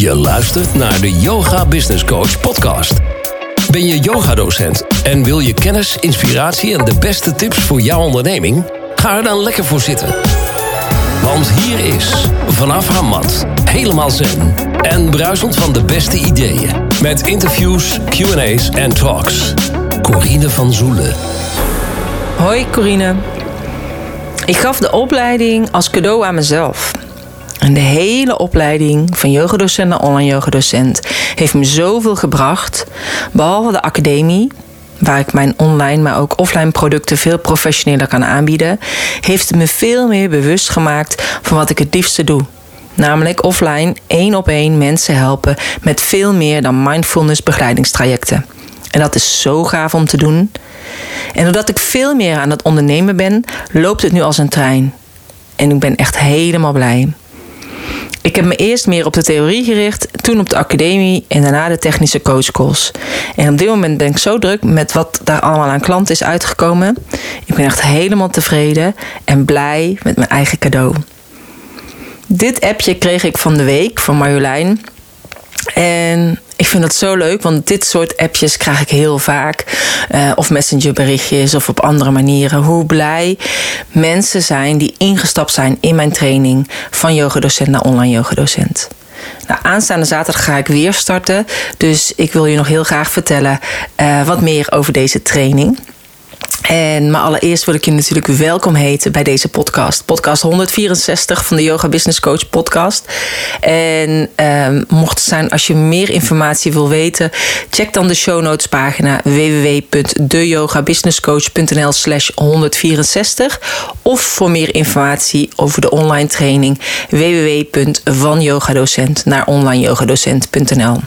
Je luistert naar de Yoga Business Coach podcast. Ben je yogadocent en wil je kennis, inspiratie en de beste tips voor jouw onderneming? Ga er dan lekker voor zitten. Want hier is, vanaf haar mat, helemaal zen en bruisend van de beste ideeën. Met interviews, Q&A's en talks. Corine van Zoelen. Hoi Corine. Ik gaf de opleiding als cadeau aan mezelf. De hele opleiding van yogadocent naar online yogadocent heeft me zoveel gebracht. Behalve de academie, waar ik mijn online, maar ook offline producten veel professioneler kan aanbieden, heeft me veel meer bewust gemaakt van wat ik het liefste doe. Namelijk offline één op één mensen helpen met veel meer dan mindfulness begeleidingstrajecten. En dat is zo gaaf om te doen. En doordat ik veel meer aan het ondernemen ben, loopt het nu als een trein. En ik ben echt helemaal blij. Ik heb me eerst meer op de theorie gericht, toen op de academie en daarna de technische coachcalls. En op dit moment ben ik zo druk met wat daar allemaal aan klanten is uitgekomen. Ik ben echt helemaal tevreden en blij met mijn eigen cadeau. Dit appje kreeg ik van de week van Marjolein. En ik vind dat zo leuk, want dit soort appjes krijg ik heel vaak. Uh, of messengerberichtjes of op andere manieren. Hoe blij mensen zijn die ingestapt zijn in mijn training van yogadocent naar online yogadocent. Nou, aanstaande zaterdag ga ik weer starten. Dus ik wil je nog heel graag vertellen uh, wat meer over deze training. En maar allereerst wil ik je natuurlijk welkom heten bij deze podcast. Podcast 164 van de Yoga Business Coach podcast. En um, mocht het zijn als je meer informatie wil weten, check dan de show notes pagina www.deyogabusinesscoach.nl slash 164. Of voor meer informatie over de online training www.vanyogadocent naar onlineyogadocent.nl.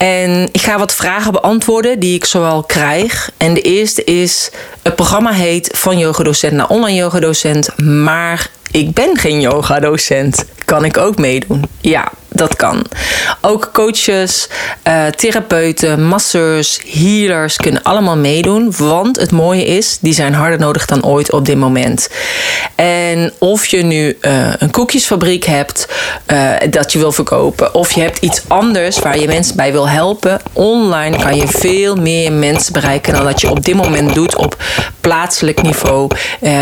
En ik ga wat vragen beantwoorden die ik zowel krijg. En de eerste is: het programma heet Van yogadocent naar online yogadocent, maar ik ben geen yogadocent. Kan ik ook meedoen? Ja, dat kan. Ook coaches, uh, therapeuten, masseurs, healers kunnen allemaal meedoen. Want het mooie is, die zijn harder nodig dan ooit op dit moment. En of je nu uh, een koekjesfabriek hebt uh, dat je wil verkopen, of je hebt iets anders waar je mensen bij wil helpen, online kan je veel meer mensen bereiken dan dat je op dit moment doet op plaatselijk niveau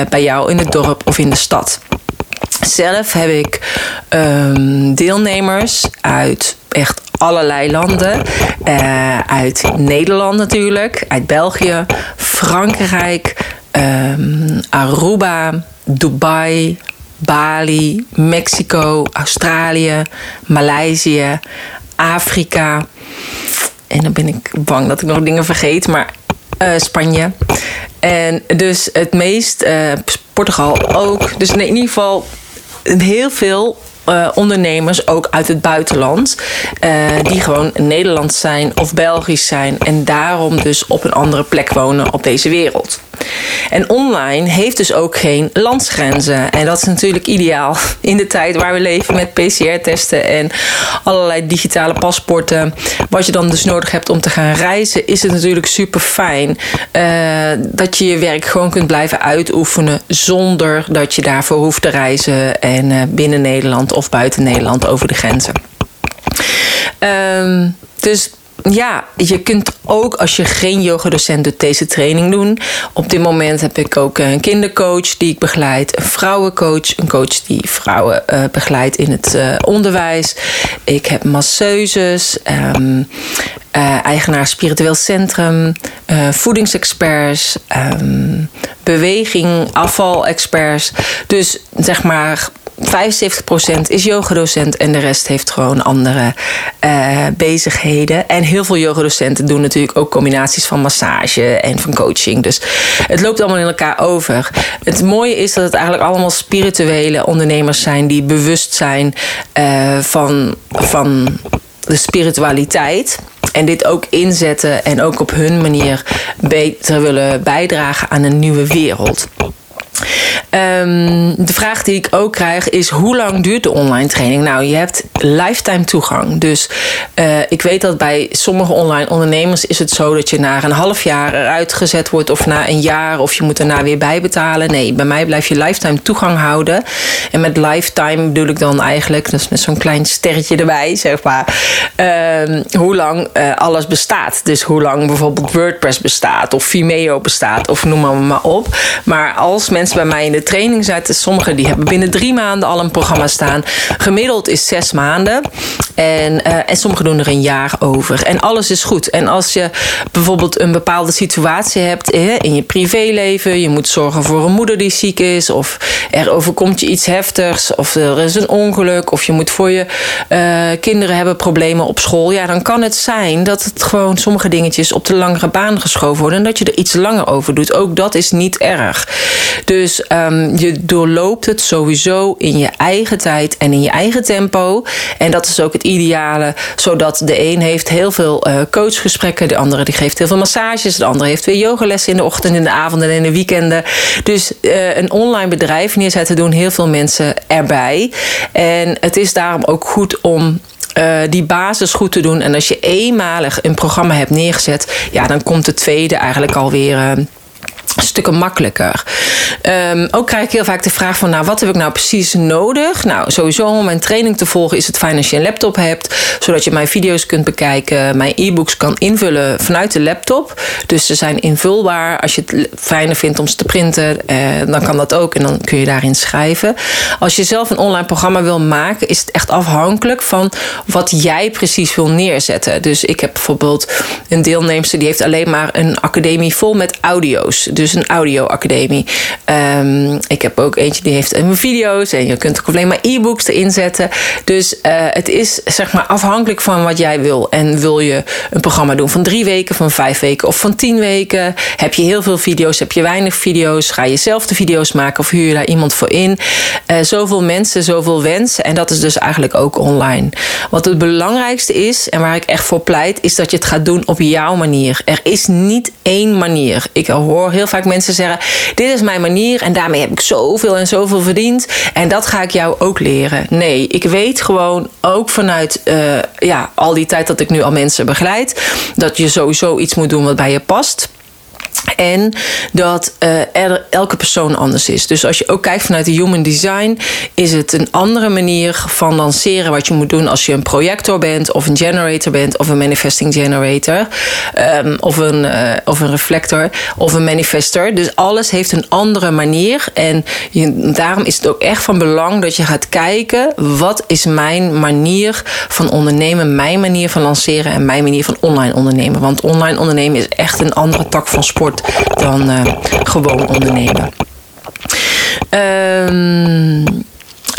bij jou in het dorp of in de stad. Zelf heb ik um, deelnemers uit echt allerlei landen. Uh, uit Nederland natuurlijk, uit België, Frankrijk, um, Aruba, Dubai, Bali, Mexico, Australië, Maleisië, Afrika. En dan ben ik bang dat ik nog dingen vergeet, maar uh, Spanje. En dus het meest, uh, Portugal ook. Dus in ieder geval heel veel uh, ondernemers, ook uit het buitenland, uh, die gewoon Nederlands zijn of Belgisch zijn en daarom dus op een andere plek wonen op deze wereld. En online heeft dus ook geen landsgrenzen. En dat is natuurlijk ideaal in de tijd waar we leven met PCR-testen en allerlei digitale paspoorten. Wat je dan dus nodig hebt om te gaan reizen, is het natuurlijk super fijn uh, dat je je werk gewoon kunt blijven uitoefenen zonder dat je daarvoor hoeft te reizen en binnen Nederland of buiten Nederland over de grenzen. Um, dus ja, je kunt ook als je geen yogadocent doet deze training doen. Op dit moment heb ik ook een kindercoach die ik begeleid, een vrouwencoach, een coach die vrouwen uh, begeleidt in het uh, onderwijs. Ik heb masseuses, um, uh, eigenaar spiritueel centrum, voedingsexperts, um, beweging, afvalexperts. Dus zeg maar 75% is yogadocent en de rest heeft gewoon andere uh, bezigheden. En heel veel yogadocenten doen natuurlijk ook combinaties van massage en van coaching. Dus het loopt allemaal in elkaar over. Het mooie is dat het eigenlijk allemaal spirituele ondernemers zijn die bewust zijn uh, van, van de spiritualiteit. En dit ook inzetten en ook op hun manier beter willen bijdragen aan een nieuwe wereld. Ehm, de vraag die ik ook krijg is: hoe lang duurt de online training? Nou, je hebt lifetime toegang. Dus uh, ik weet dat bij sommige online ondernemers is het zo dat je na een half jaar eruit gezet wordt, of na een jaar, of je moet daarna weer bijbetalen. Nee, bij mij blijf je lifetime toegang houden. En met lifetime bedoel ik dan eigenlijk, dus met zo'n klein sterretje erbij, zeg maar, uh, hoe lang uh, alles bestaat. Dus hoe lang bijvoorbeeld WordPress bestaat, of Vimeo bestaat, of noem maar, maar op. Maar als mensen bij mij in de training zitten, sommigen die hebben binnen drie maanden al een programma staan. Gemiddeld is zes maanden. En, uh, en sommigen doen er een jaar over. En alles is goed. En als je bijvoorbeeld een bepaalde situatie hebt in je privéleven, je moet zorgen voor een moeder die ziek is, of er overkomt je iets heftigs, of er is een ongeluk, of je moet voor je uh, kinderen hebben problemen op school. Ja, dan kan het zijn dat het gewoon sommige dingetjes op de langere baan geschoven worden en dat je er iets langer over doet. Ook dat is niet erg. Dus um, je doorloopt het sowieso in je eigen tijd en in je eigen tempo. En dat is ook het ideale, zodat de een heeft heel veel uh, coachgesprekken, de andere die geeft heel veel massages, de andere heeft weer yogalessen in de ochtend, in de avonden en in de weekenden. Dus uh, een online bedrijf neerzetten doen heel veel mensen erbij. En het is daarom ook goed om uh, die basis goed te doen. En als je eenmalig een programma hebt neergezet, ja, dan komt de tweede eigenlijk alweer. Uh, stukken makkelijker. Um, ook krijg ik heel vaak de vraag van, nou, wat heb ik nou precies nodig? Nou, sowieso om mijn training te volgen is het fijn als je een laptop hebt, zodat je mijn video's kunt bekijken, mijn e-books kan invullen vanuit de laptop. Dus ze zijn invulbaar. Als je het fijner vindt om ze te printen, eh, dan kan dat ook en dan kun je daarin schrijven. Als je zelf een online programma wil maken, is het echt afhankelijk van wat jij precies wil neerzetten. Dus ik heb bijvoorbeeld een deelnemster die heeft alleen maar een academie vol met audio's. Dus een audio-academie. Um, ik heb ook eentje die heeft video's en je kunt ook alleen maar e-books erin zetten. Dus uh, het is zeg maar afhankelijk van wat jij wil. En wil je een programma doen van drie weken, van vijf weken of van tien weken? Heb je heel veel video's? Heb je weinig video's? Ga je zelf de video's maken of huur je daar iemand voor in? Uh, zoveel mensen, zoveel wensen. En dat is dus eigenlijk ook online. Wat het belangrijkste is en waar ik echt voor pleit, is dat je het gaat doen op jouw manier. Er is niet één manier. Ik hoor heel vaak mensen zeggen: Dit is mijn manier en daarmee heb ik zoveel en zoveel verdiend. En dat ga ik jou ook leren. Nee, ik weet gewoon ook vanuit uh, ja, al die tijd dat ik nu al mensen begeleid, dat je sowieso iets moet doen wat bij je past. En dat er elke persoon anders is. Dus als je ook kijkt vanuit de human design, is het een andere manier van lanceren wat je moet doen als je een projector bent, of een generator bent, of een manifesting generator, um, of, een, uh, of een reflector, of een manifester. Dus alles heeft een andere manier. En daarom is het ook echt van belang dat je gaat kijken: wat is mijn manier van ondernemen, mijn manier van lanceren en mijn manier van online ondernemen. Want online ondernemen is echt een andere tak van sport dan uh, gewoon ondernemen. Um,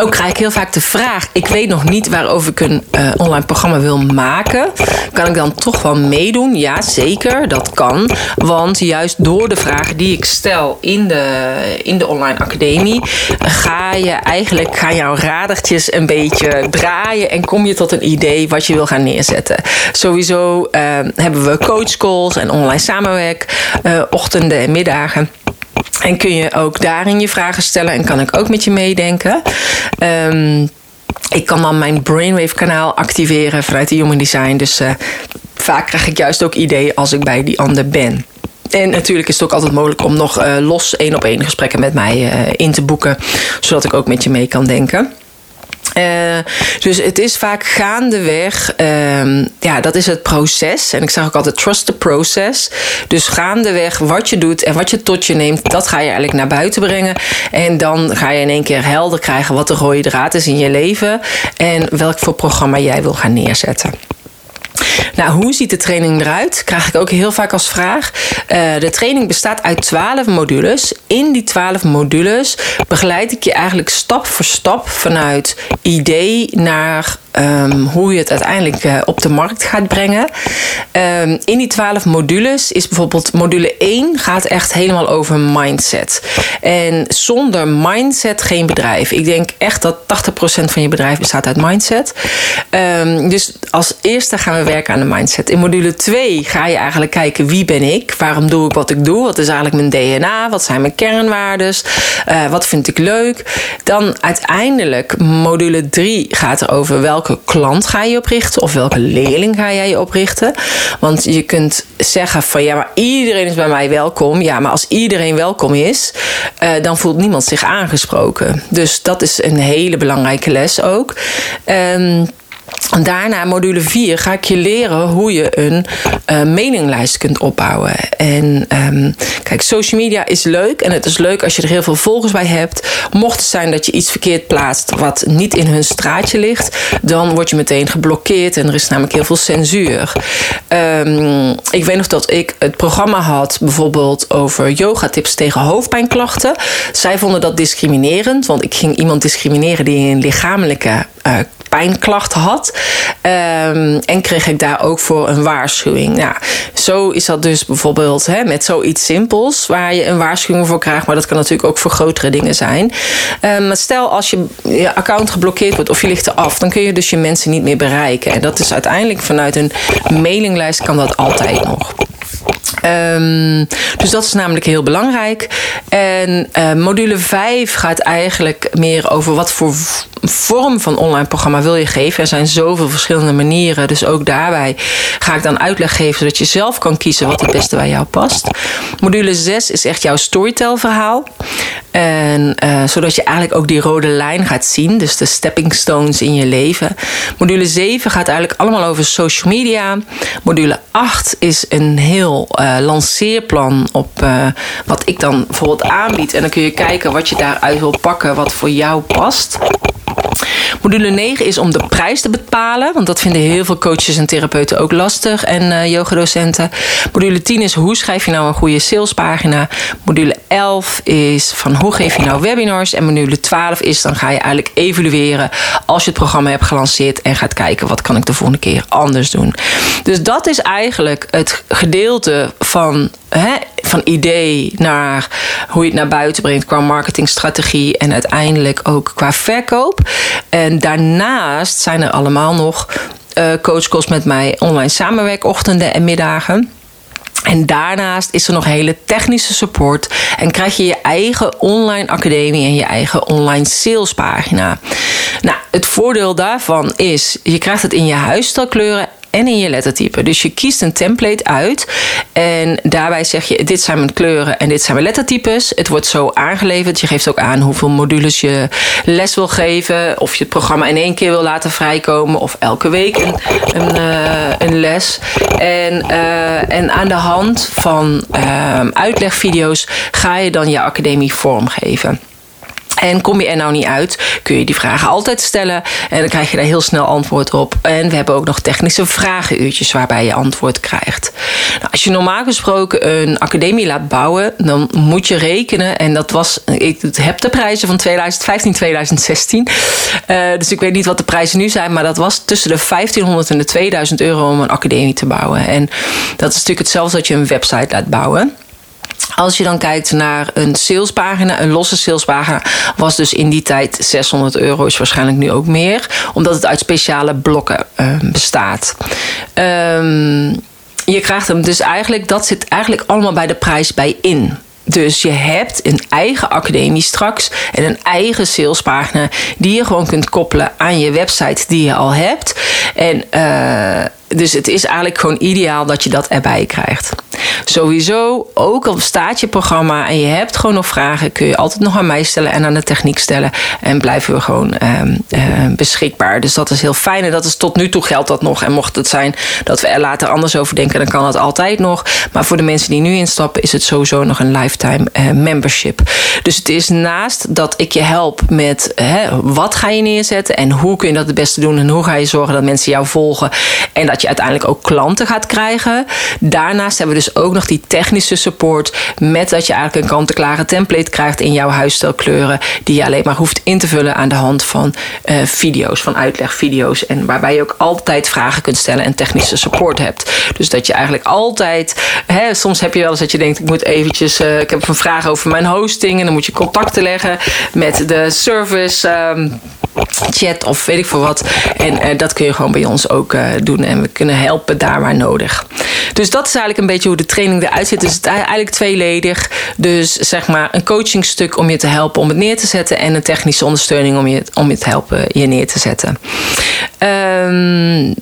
ook krijg ik heel vaak de vraag: ik weet nog niet waarover ik een uh, online programma wil maken. Kan ik dan toch wel meedoen? Ja, zeker, dat kan. Want juist door de vragen die ik stel in de, in de online academie, ga je eigenlijk gaan jouw radertjes een beetje draaien en kom je tot een idee wat je wil gaan neerzetten. Sowieso uh, hebben we coachcalls en online samenwerk, uh, ochtenden en middagen. En kun je ook daarin je vragen stellen en kan ik ook met je meedenken. Um, ik kan dan mijn Brainwave kanaal activeren vanuit de Human Design. Dus uh, vaak krijg ik juist ook ideeën als ik bij die ander ben. En natuurlijk is het ook altijd mogelijk om nog uh, los één op één gesprekken met mij uh, in te boeken. Zodat ik ook met je mee kan denken. Uh, dus het is vaak gaandeweg, uh, ja, dat is het proces. En ik zeg ook altijd trust the process. Dus gaandeweg wat je doet en wat je tot je neemt, dat ga je eigenlijk naar buiten brengen. En dan ga je in één keer helder krijgen wat de rode draad is in je leven en welk voor programma jij wil gaan neerzetten. Nou, hoe ziet de training eruit? Krijg ik ook heel vaak als vraag. Uh, de training bestaat uit 12 modules. In die 12 modules begeleid ik je eigenlijk stap voor stap vanuit idee naar ehm, hoe je het uiteindelijk eh, op de markt gaat brengen. Ehm, in die twaalf modules is bijvoorbeeld module 1 gaat echt helemaal over mindset. En zonder mindset geen bedrijf. Ik denk echt dat 80% van je bedrijf bestaat uit mindset. Um, dus als eerste gaan we werken aan de mindset. In module 2 ga je eigenlijk kijken wie ben ik? Waarom doe ik wat ik doe? Wat is eigenlijk mijn DNA? Wat zijn mijn kernwaardes? Uh, wat vind ik leuk? Dan uiteindelijk module 3 gaat er over welke klant ga je oprichten of welke leerling ga jij je oprichten. Want je kunt zeggen van ja, maar iedereen is bij mij welkom. Ja, maar als iedereen welkom is, uh, dan voelt niemand zich aangesproken. Dus dat is een hele belangrijke les ook. Um, Daarna, module 4, ga ik je leren hoe je een uh, meninglijst kunt opbouwen. En um, kijk, social media is leuk. En het is leuk als je er heel veel volgers bij hebt. Mocht het zijn dat je iets verkeerd plaatst wat niet in hun straatje ligt, dan word je meteen geblokkeerd. En er is namelijk heel veel censuur. Um, ik weet nog dat ik het programma had, bijvoorbeeld over yogatips tegen hoofdpijnklachten. Zij vonden dat discriminerend, want ik ging iemand discrimineren die een lichamelijke uh, pijnklacht had. Um, en kreeg ik daar ook voor een waarschuwing. Nou, zo is dat dus bijvoorbeeld hè, met zoiets simpels waar je een waarschuwing voor krijgt. Maar dat kan natuurlijk ook voor grotere dingen zijn. Um, stel als je, je account geblokkeerd wordt of je ligt eraf, dan kun je dus je mensen niet meer bereiken. En dat is uiteindelijk vanuit een mailinglijst kan dat altijd nog. Um, dus dat is namelijk heel belangrijk. En uh, module 5 gaat eigenlijk meer over wat voor vorm van online programma wil je geven. Er zijn zoveel verschillende manieren. Dus ook daarbij ga ik dan uitleg geven zodat je zelf kan kiezen wat het beste bij jou past. Module 6 is echt jouw storytelverhaal. En uh, zodat je eigenlijk ook die rode lijn gaat zien. Dus de stepping stones in je leven. Module 7 gaat eigenlijk allemaal over social media. Module 8 is een heel uh, lanceerplan op uh, wat ik dan bijvoorbeeld aanbied. En dan kun je kijken wat je daaruit wil pakken, wat voor jou past. Module 9 is om de prijs te bepalen, want dat vinden heel veel coaches en therapeuten ook lastig en uh, yogadocenten. Module 10 is hoe schrijf je nou een goede salespagina. Module 11 is van hoe geef je nou webinars. En module 12 is dan ga je eigenlijk evalueren als je het programma hebt gelanceerd en gaat kijken wat kan ik de volgende keer anders doen. Dus dat is eigenlijk het gedeelte van, hè, van idee naar hoe je het naar buiten brengt qua marketingstrategie en uiteindelijk ook qua verkoop. En daarnaast zijn er allemaal nog uh, coachcalls met mij online samenwerkochtenden en middagen. En daarnaast is er nog hele technische support. En krijg je je eigen online academie en je eigen online salespagina. Nou, het voordeel daarvan is, je krijgt het in je huisstijlkleuren en in je lettertype. Dus je kiest een template uit en daarbij zeg je: dit zijn mijn kleuren en dit zijn mijn lettertypes. Het wordt zo aangeleverd. Je geeft ook aan hoeveel modules je les wil geven, of je het programma in één keer wil laten vrijkomen, of elke week een, een, uh, een les. En, uh, en aan de hand van uh, uitlegvideo's ga je dan je academie vormgeven. En kom je er nou niet uit, kun je die vragen altijd stellen. En dan krijg je daar heel snel antwoord op. En we hebben ook nog technische vragenuurtjes waarbij je antwoord krijgt. Nou, als je normaal gesproken een academie laat bouwen, dan moet je rekenen. En dat was, ik heb de prijzen van 2015, 2016. Uh, dus ik weet niet wat de prijzen nu zijn, maar dat was tussen de 1500 en de 2000 euro om een academie te bouwen. En dat is natuurlijk hetzelfde als je een website laat bouwen. Als je dan kijkt naar een salespagina, een losse salespagina, was dus in die tijd 600 euro, is waarschijnlijk nu ook meer, omdat het uit speciale blokken uh, bestaat. Um, je krijgt hem dus eigenlijk, dat zit eigenlijk allemaal bij de prijs bij in. Dus je hebt een eigen academie straks en een eigen salespagina die je gewoon kunt koppelen aan je website die je al hebt. En uh, dus het is eigenlijk gewoon ideaal dat je dat erbij krijgt. Sowieso, ook al staat je programma en je hebt gewoon nog vragen, kun je altijd nog aan mij stellen en aan de techniek stellen. En blijven we gewoon uh, uh, beschikbaar. Dus dat is heel fijn. En dat is tot nu toe geldt dat nog. En mocht het zijn dat we er later anders over denken, dan kan dat altijd nog. Maar voor de mensen die nu instappen, is het sowieso nog een lifetime uh, membership. Dus het is naast dat ik je help met hè, wat ga je neerzetten en hoe kun je dat het beste doen en hoe ga je zorgen dat mensen jou volgen en dat je uiteindelijk ook klanten gaat krijgen. Daarnaast hebben we dus ook nog die technische support. Met dat je eigenlijk een kant-en-klare template krijgt in jouw huisstijlkleuren. Die je alleen maar hoeft in te vullen aan de hand van uh, video's, van uitlegvideo's. En waarbij je ook altijd vragen kunt stellen en technische support hebt. Dus dat je eigenlijk altijd. Hè, soms heb je wel eens dat je denkt: ik moet eventjes. Uh, ik heb een vraag over mijn hosting. En dan moet je contacten leggen met de service. Um, chat of weet ik veel wat. En uh, dat kun je gewoon bij ons ook doen. En we kunnen helpen daar waar nodig. Dus dat is eigenlijk een beetje hoe de training eruit ziet. Dus het is eigenlijk tweeledig. Dus zeg maar een coachingstuk om je te helpen om het neer te zetten. En een technische ondersteuning om je, om je te helpen je neer te zetten. Um,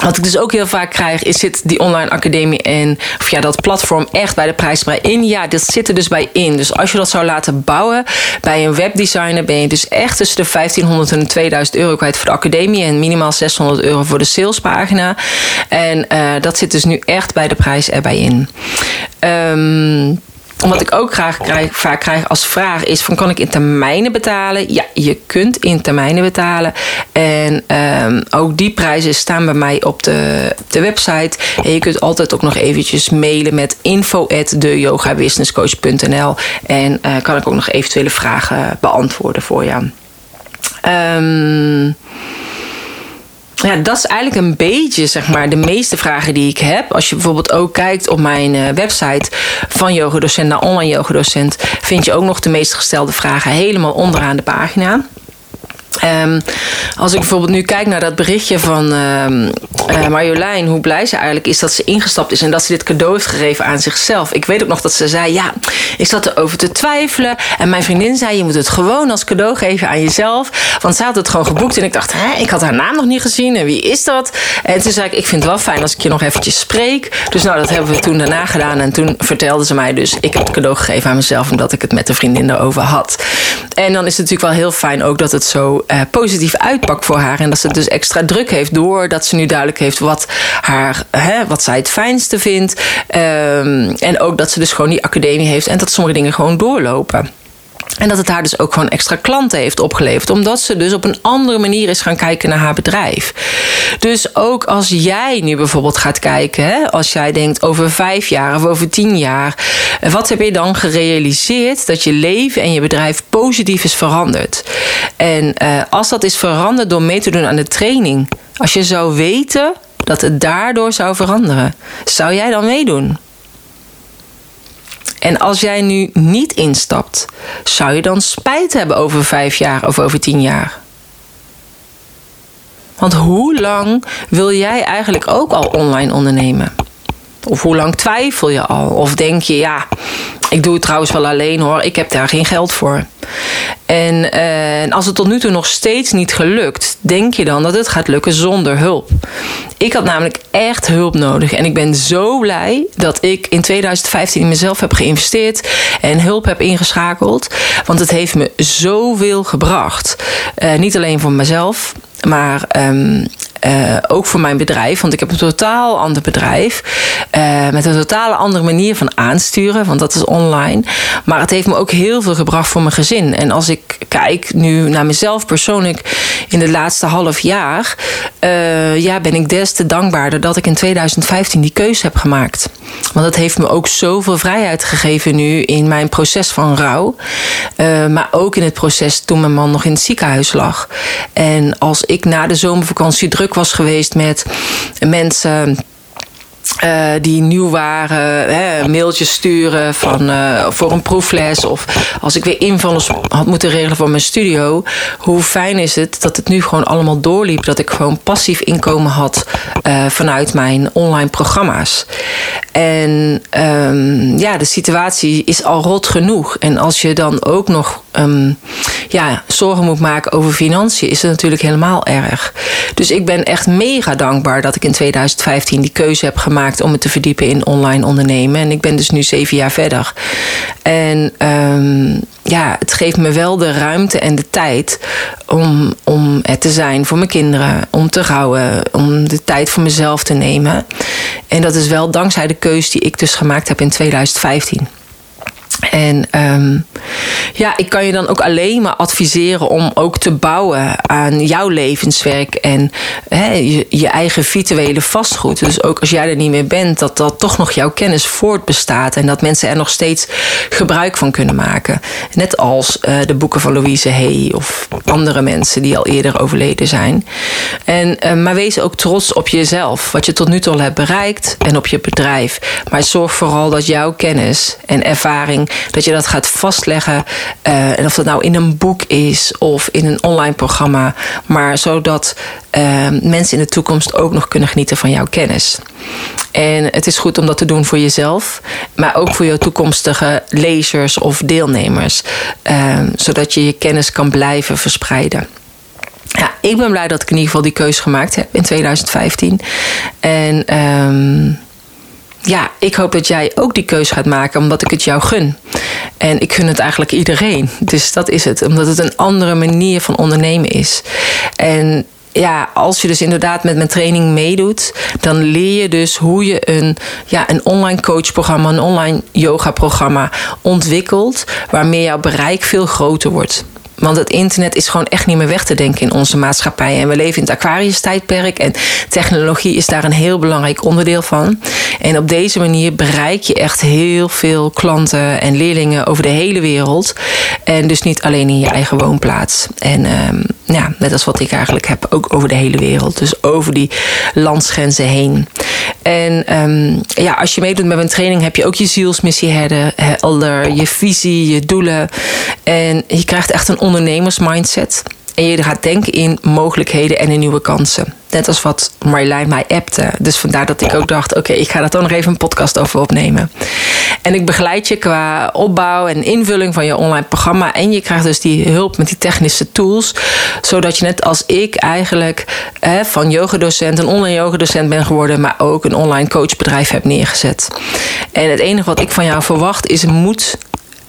wat ik dus ook heel vaak krijg, is zit die online academie en of ja, dat platform echt bij de prijs bij in? Ja, dat zit er dus bij in. Dus als je dat zou laten bouwen bij een webdesigner, ben je dus echt tussen de 1500 en 2000 euro kwijt voor de academie en minimaal 600 euro voor de salespagina. En uh, dat zit dus nu echt bij de prijs erbij in. Um, wat ik ook graag krijg, vaak krijg als vraag is: van, kan ik in termijnen betalen? Ja, je kunt in termijnen betalen. En um, ook die prijzen staan bij mij op de, de website. En je kunt altijd ook nog eventjes mailen met info@deyogabusinesscoach.nl en uh, kan ik ook nog eventuele vragen beantwoorden voor je. Um, ja, dat is eigenlijk een beetje zeg maar, de meeste vragen die ik heb. Als je bijvoorbeeld ook kijkt op mijn uh, website van yogadocent naar online yogadocent, vind je ook nog de meest gestelde vragen helemaal onderaan de pagina. Um, als ik bijvoorbeeld nu kijk naar dat berichtje van uh, Marjolein, hoe blij ze eigenlijk is dat ze ingestapt is en dat ze dit cadeau heeft gegeven aan zichzelf. Ik weet ook nog dat ze zei: Ja, ik zat erover te twijfelen. En mijn vriendin zei: Je moet het gewoon als cadeau geven aan jezelf. Want ze had het gewoon geboekt. En ik dacht: Hè, ik had haar naam nog niet gezien. En wie is dat? En toen zei ik: Ik vind het wel fijn als ik je nog eventjes spreek. Dus nou, dat hebben we toen daarna gedaan. En toen vertelde ze mij dus: Ik heb het cadeau gegeven aan mezelf omdat ik het met de vriendin erover had. En dan is het natuurlijk wel heel fijn ook dat het zo uh, positief uitpakt voor haar. En dat ze dus extra druk heeft doordat ze nu duidelijk heeft wat, haar, hè, wat zij het fijnste vindt. Um, en ook dat ze dus gewoon die academie heeft en dat sommige dingen gewoon doorlopen. En dat het haar dus ook gewoon extra klanten heeft opgeleverd. Omdat ze dus op een andere manier is gaan kijken naar haar bedrijf. Dus ook als jij nu bijvoorbeeld gaat kijken, hè, als jij denkt over vijf jaar of over tien jaar, wat heb je dan gerealiseerd dat je leven en je bedrijf positief is veranderd? En uh, als dat is veranderd door mee te doen aan de training, als je zou weten dat het daardoor zou veranderen, zou jij dan meedoen? En als jij nu niet instapt, zou je dan spijt hebben over vijf jaar of over tien jaar? Want hoe lang wil jij eigenlijk ook al online ondernemen? Of hoe lang twijfel je al? Of denk je, ja, ik doe het trouwens wel alleen hoor, ik heb daar geen geld voor. En, uh, als het tot nu toe nog steeds niet gelukt, denk je dan dat het gaat lukken zonder hulp? Ik had namelijk echt hulp nodig. En ik ben zo blij dat ik in 2015 in mezelf heb geïnvesteerd en hulp heb ingeschakeld. Want het heeft me zoveel gebracht. Uh, niet alleen voor mezelf, maar um, uh, ook voor mijn bedrijf. Want ik heb een totaal ander bedrijf. Uh, met een totale andere manier van aansturen. Want dat is online. Maar het heeft me ook heel veel gebracht voor mijn gezin. En als ik kijk nu naar mezelf persoonlijk in de laatste half jaar. Uh, ja, ben ik des te dankbaarder dat ik in 2015 die keuze heb gemaakt. Want dat heeft me ook zoveel vrijheid gegeven nu in mijn proces van rouw. maar ook in het proces toen mijn man nog in het ziekenhuis lag. En als ik na de zomervakantie druk was geweest met mensen. Uh, die nieuw waren, hè, mailtjes sturen van, uh, voor een proefles. Of als ik weer invallers had moeten regelen voor mijn studio. Hoe fijn is het dat het nu gewoon allemaal doorliep. Dat ik gewoon passief inkomen had uh, vanuit mijn online programma's. En um, ja, de situatie is al rot genoeg. En als je dan ook nog um, ja, zorgen moet maken over financiën, is het natuurlijk helemaal erg. Dus ik ben echt mega dankbaar dat ik in 2015 die keuze heb gemaakt om me te verdiepen in online ondernemen. En ik ben dus nu zeven jaar verder. En um, ja, het geeft me wel de ruimte en de tijd om, om er te zijn voor mijn kinderen, om te rouwen, om de tijd voor mezelf te nemen. En dat is wel dankzij de keuze die ik dus gemaakt heb in 2015. En ehm, ja, ik kan je dan ook alleen maar adviseren om ook te bouwen aan jouw levenswerk en je, eigen virtuele vastgoed. Dus ook als jij er niet meer bent, dat dat toch nog jouw kennis voortbestaat en dat mensen er nog steeds gebruik van kunnen maken. Net als eh, de boeken van Louise Hay of andere mensen die al eerder overleden zijn. En, uh, maar wees ook trots op jezelf, wat je tot nu toe al hebt bereikt en op je bedrijf. Maar zorg vooral dat jouw kennis en ervaring dat je dat gaat vastleggen. Uh, en of dat nou in een boek is of in een online programma. Maar zodat uh, mensen in de toekomst ook nog kunnen genieten van jouw kennis. En het is goed om dat te doen voor jezelf, maar ook voor jouw toekomstige lezers of deelnemers. Uh, zodat je je kennis kan blijven verspreiden. Ja, ik ben blij dat ik in ieder geval die keuze gemaakt heb in 2015. En um, ja, ik hoop dat jij ook die keuze gaat maken, omdat ik het jou gun. En ik gun het eigenlijk iedereen. Dus dat is het, omdat het een andere manier van ondernemen is. En ja, als je dus inderdaad met mijn training meedoet, dan leer je dus hoe je een, ja, een online coachprogramma, een online yoga programma ontwikkelt, waarmee jouw bereik veel groter wordt. Want het internet is gewoon echt niet meer weg te denken in onze maatschappij. En we leven in het Aquarius-tijdperk. En technologie is daar een heel belangrijk onderdeel van. En op deze manier bereik je echt heel veel klanten en leerlingen over de hele wereld. En dus niet alleen in je eigen woonplaats. En um, ja, net als wat ik eigenlijk heb, ook over de hele wereld. Dus over die landsgrenzen heen. En um, ja, als je meedoet met mijn training, heb je ook je zielsmissie helder, je visie, je doelen. En je krijgt echt een ondernemersmindset. En je gaat denken in mogelijkheden en in nieuwe kansen. Net als wat Marjolein mij appte. Dus vandaar dat ik ook dacht: oké, ik ga daar dan nog even een podcast over opnemen. En ik begeleid je qua opbouw en invulling van je online programma. En je krijgt dus die hulp met die technische tools. Zodat je net als ik eigenlijk hè, van yogadocent een online yogadocent ben geworden. Maar ook een online coachbedrijf heb neergezet. En het enige wat ik van jou verwacht is moed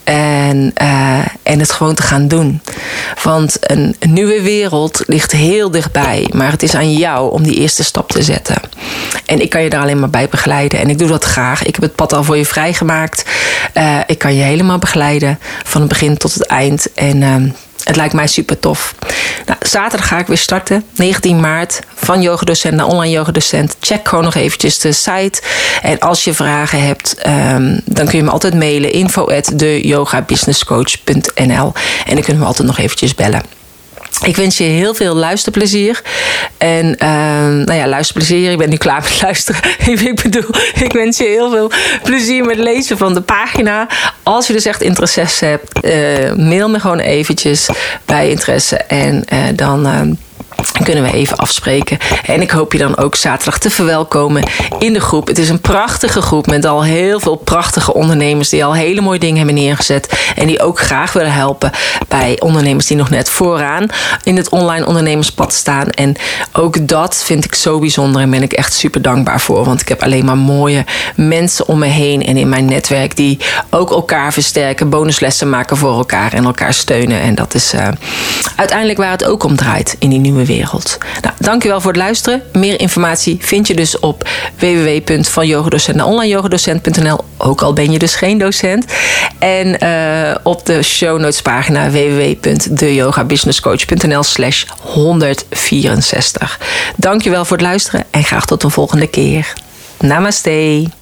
en, uh, en het gewoon te gaan doen. Want een, nieuwe wereld ligt heel dichtbij. Maar het is aan jou om die eerste stap te zetten. En ik kan je daar alleen maar bij begeleiden. En ik doe dat graag. Ik heb het pad al voor je vrijgemaakt. Uh, ik kan je helemaal begeleiden. Van het begin tot het eind. En uh, het lijkt mij super tof. Nou, zaterdag ga ik weer starten, 19 maart, van yogadocent naar online yogadocent. Check gewoon nog eventjes de site. En als je vragen hebt, um, dan kun je me altijd mailen. info at En dan kunnen we altijd nog eventjes bellen. Ik wens je heel veel luisterplezier. En uh, nou ja, luisterplezier. Ik ben nu klaar met luisteren. ik bedoel, ik wens je heel veel plezier met lezen van de pagina. Als je dus echt interesse hebt, uh, mail me gewoon eventjes bij interesse. En uh, dan ehm, kunnen we even afspreken. En ik hoop je dan ook zaterdag te verwelkomen in de groep. Het is een prachtige groep met al heel veel prachtige ondernemers die al hele mooie dingen hebben neergezet. En die ook graag willen helpen bij ondernemers die nog net vooraan in het online ondernemerspad staan. En ook dat vind ik zo bijzonder en ben ik echt super dankbaar voor. Want ik heb alleen maar mooie mensen om me heen en in mijn netwerk die ook elkaar versterken, bonuslessen maken voor elkaar en elkaar steunen. En dat is uh, uiteindelijk waar het ook om draait in die nieuwe wereld. Nou, dankjewel voor het luisteren. Meer informatie vind je dus op www.vanyogadocent naar. Ook al ben je dus geen docent. En uh, op de show notes pagina www.deyogabusinesscoach.nl slash 164. Dankjewel voor het luisteren en graag tot de volgende keer. Namaste.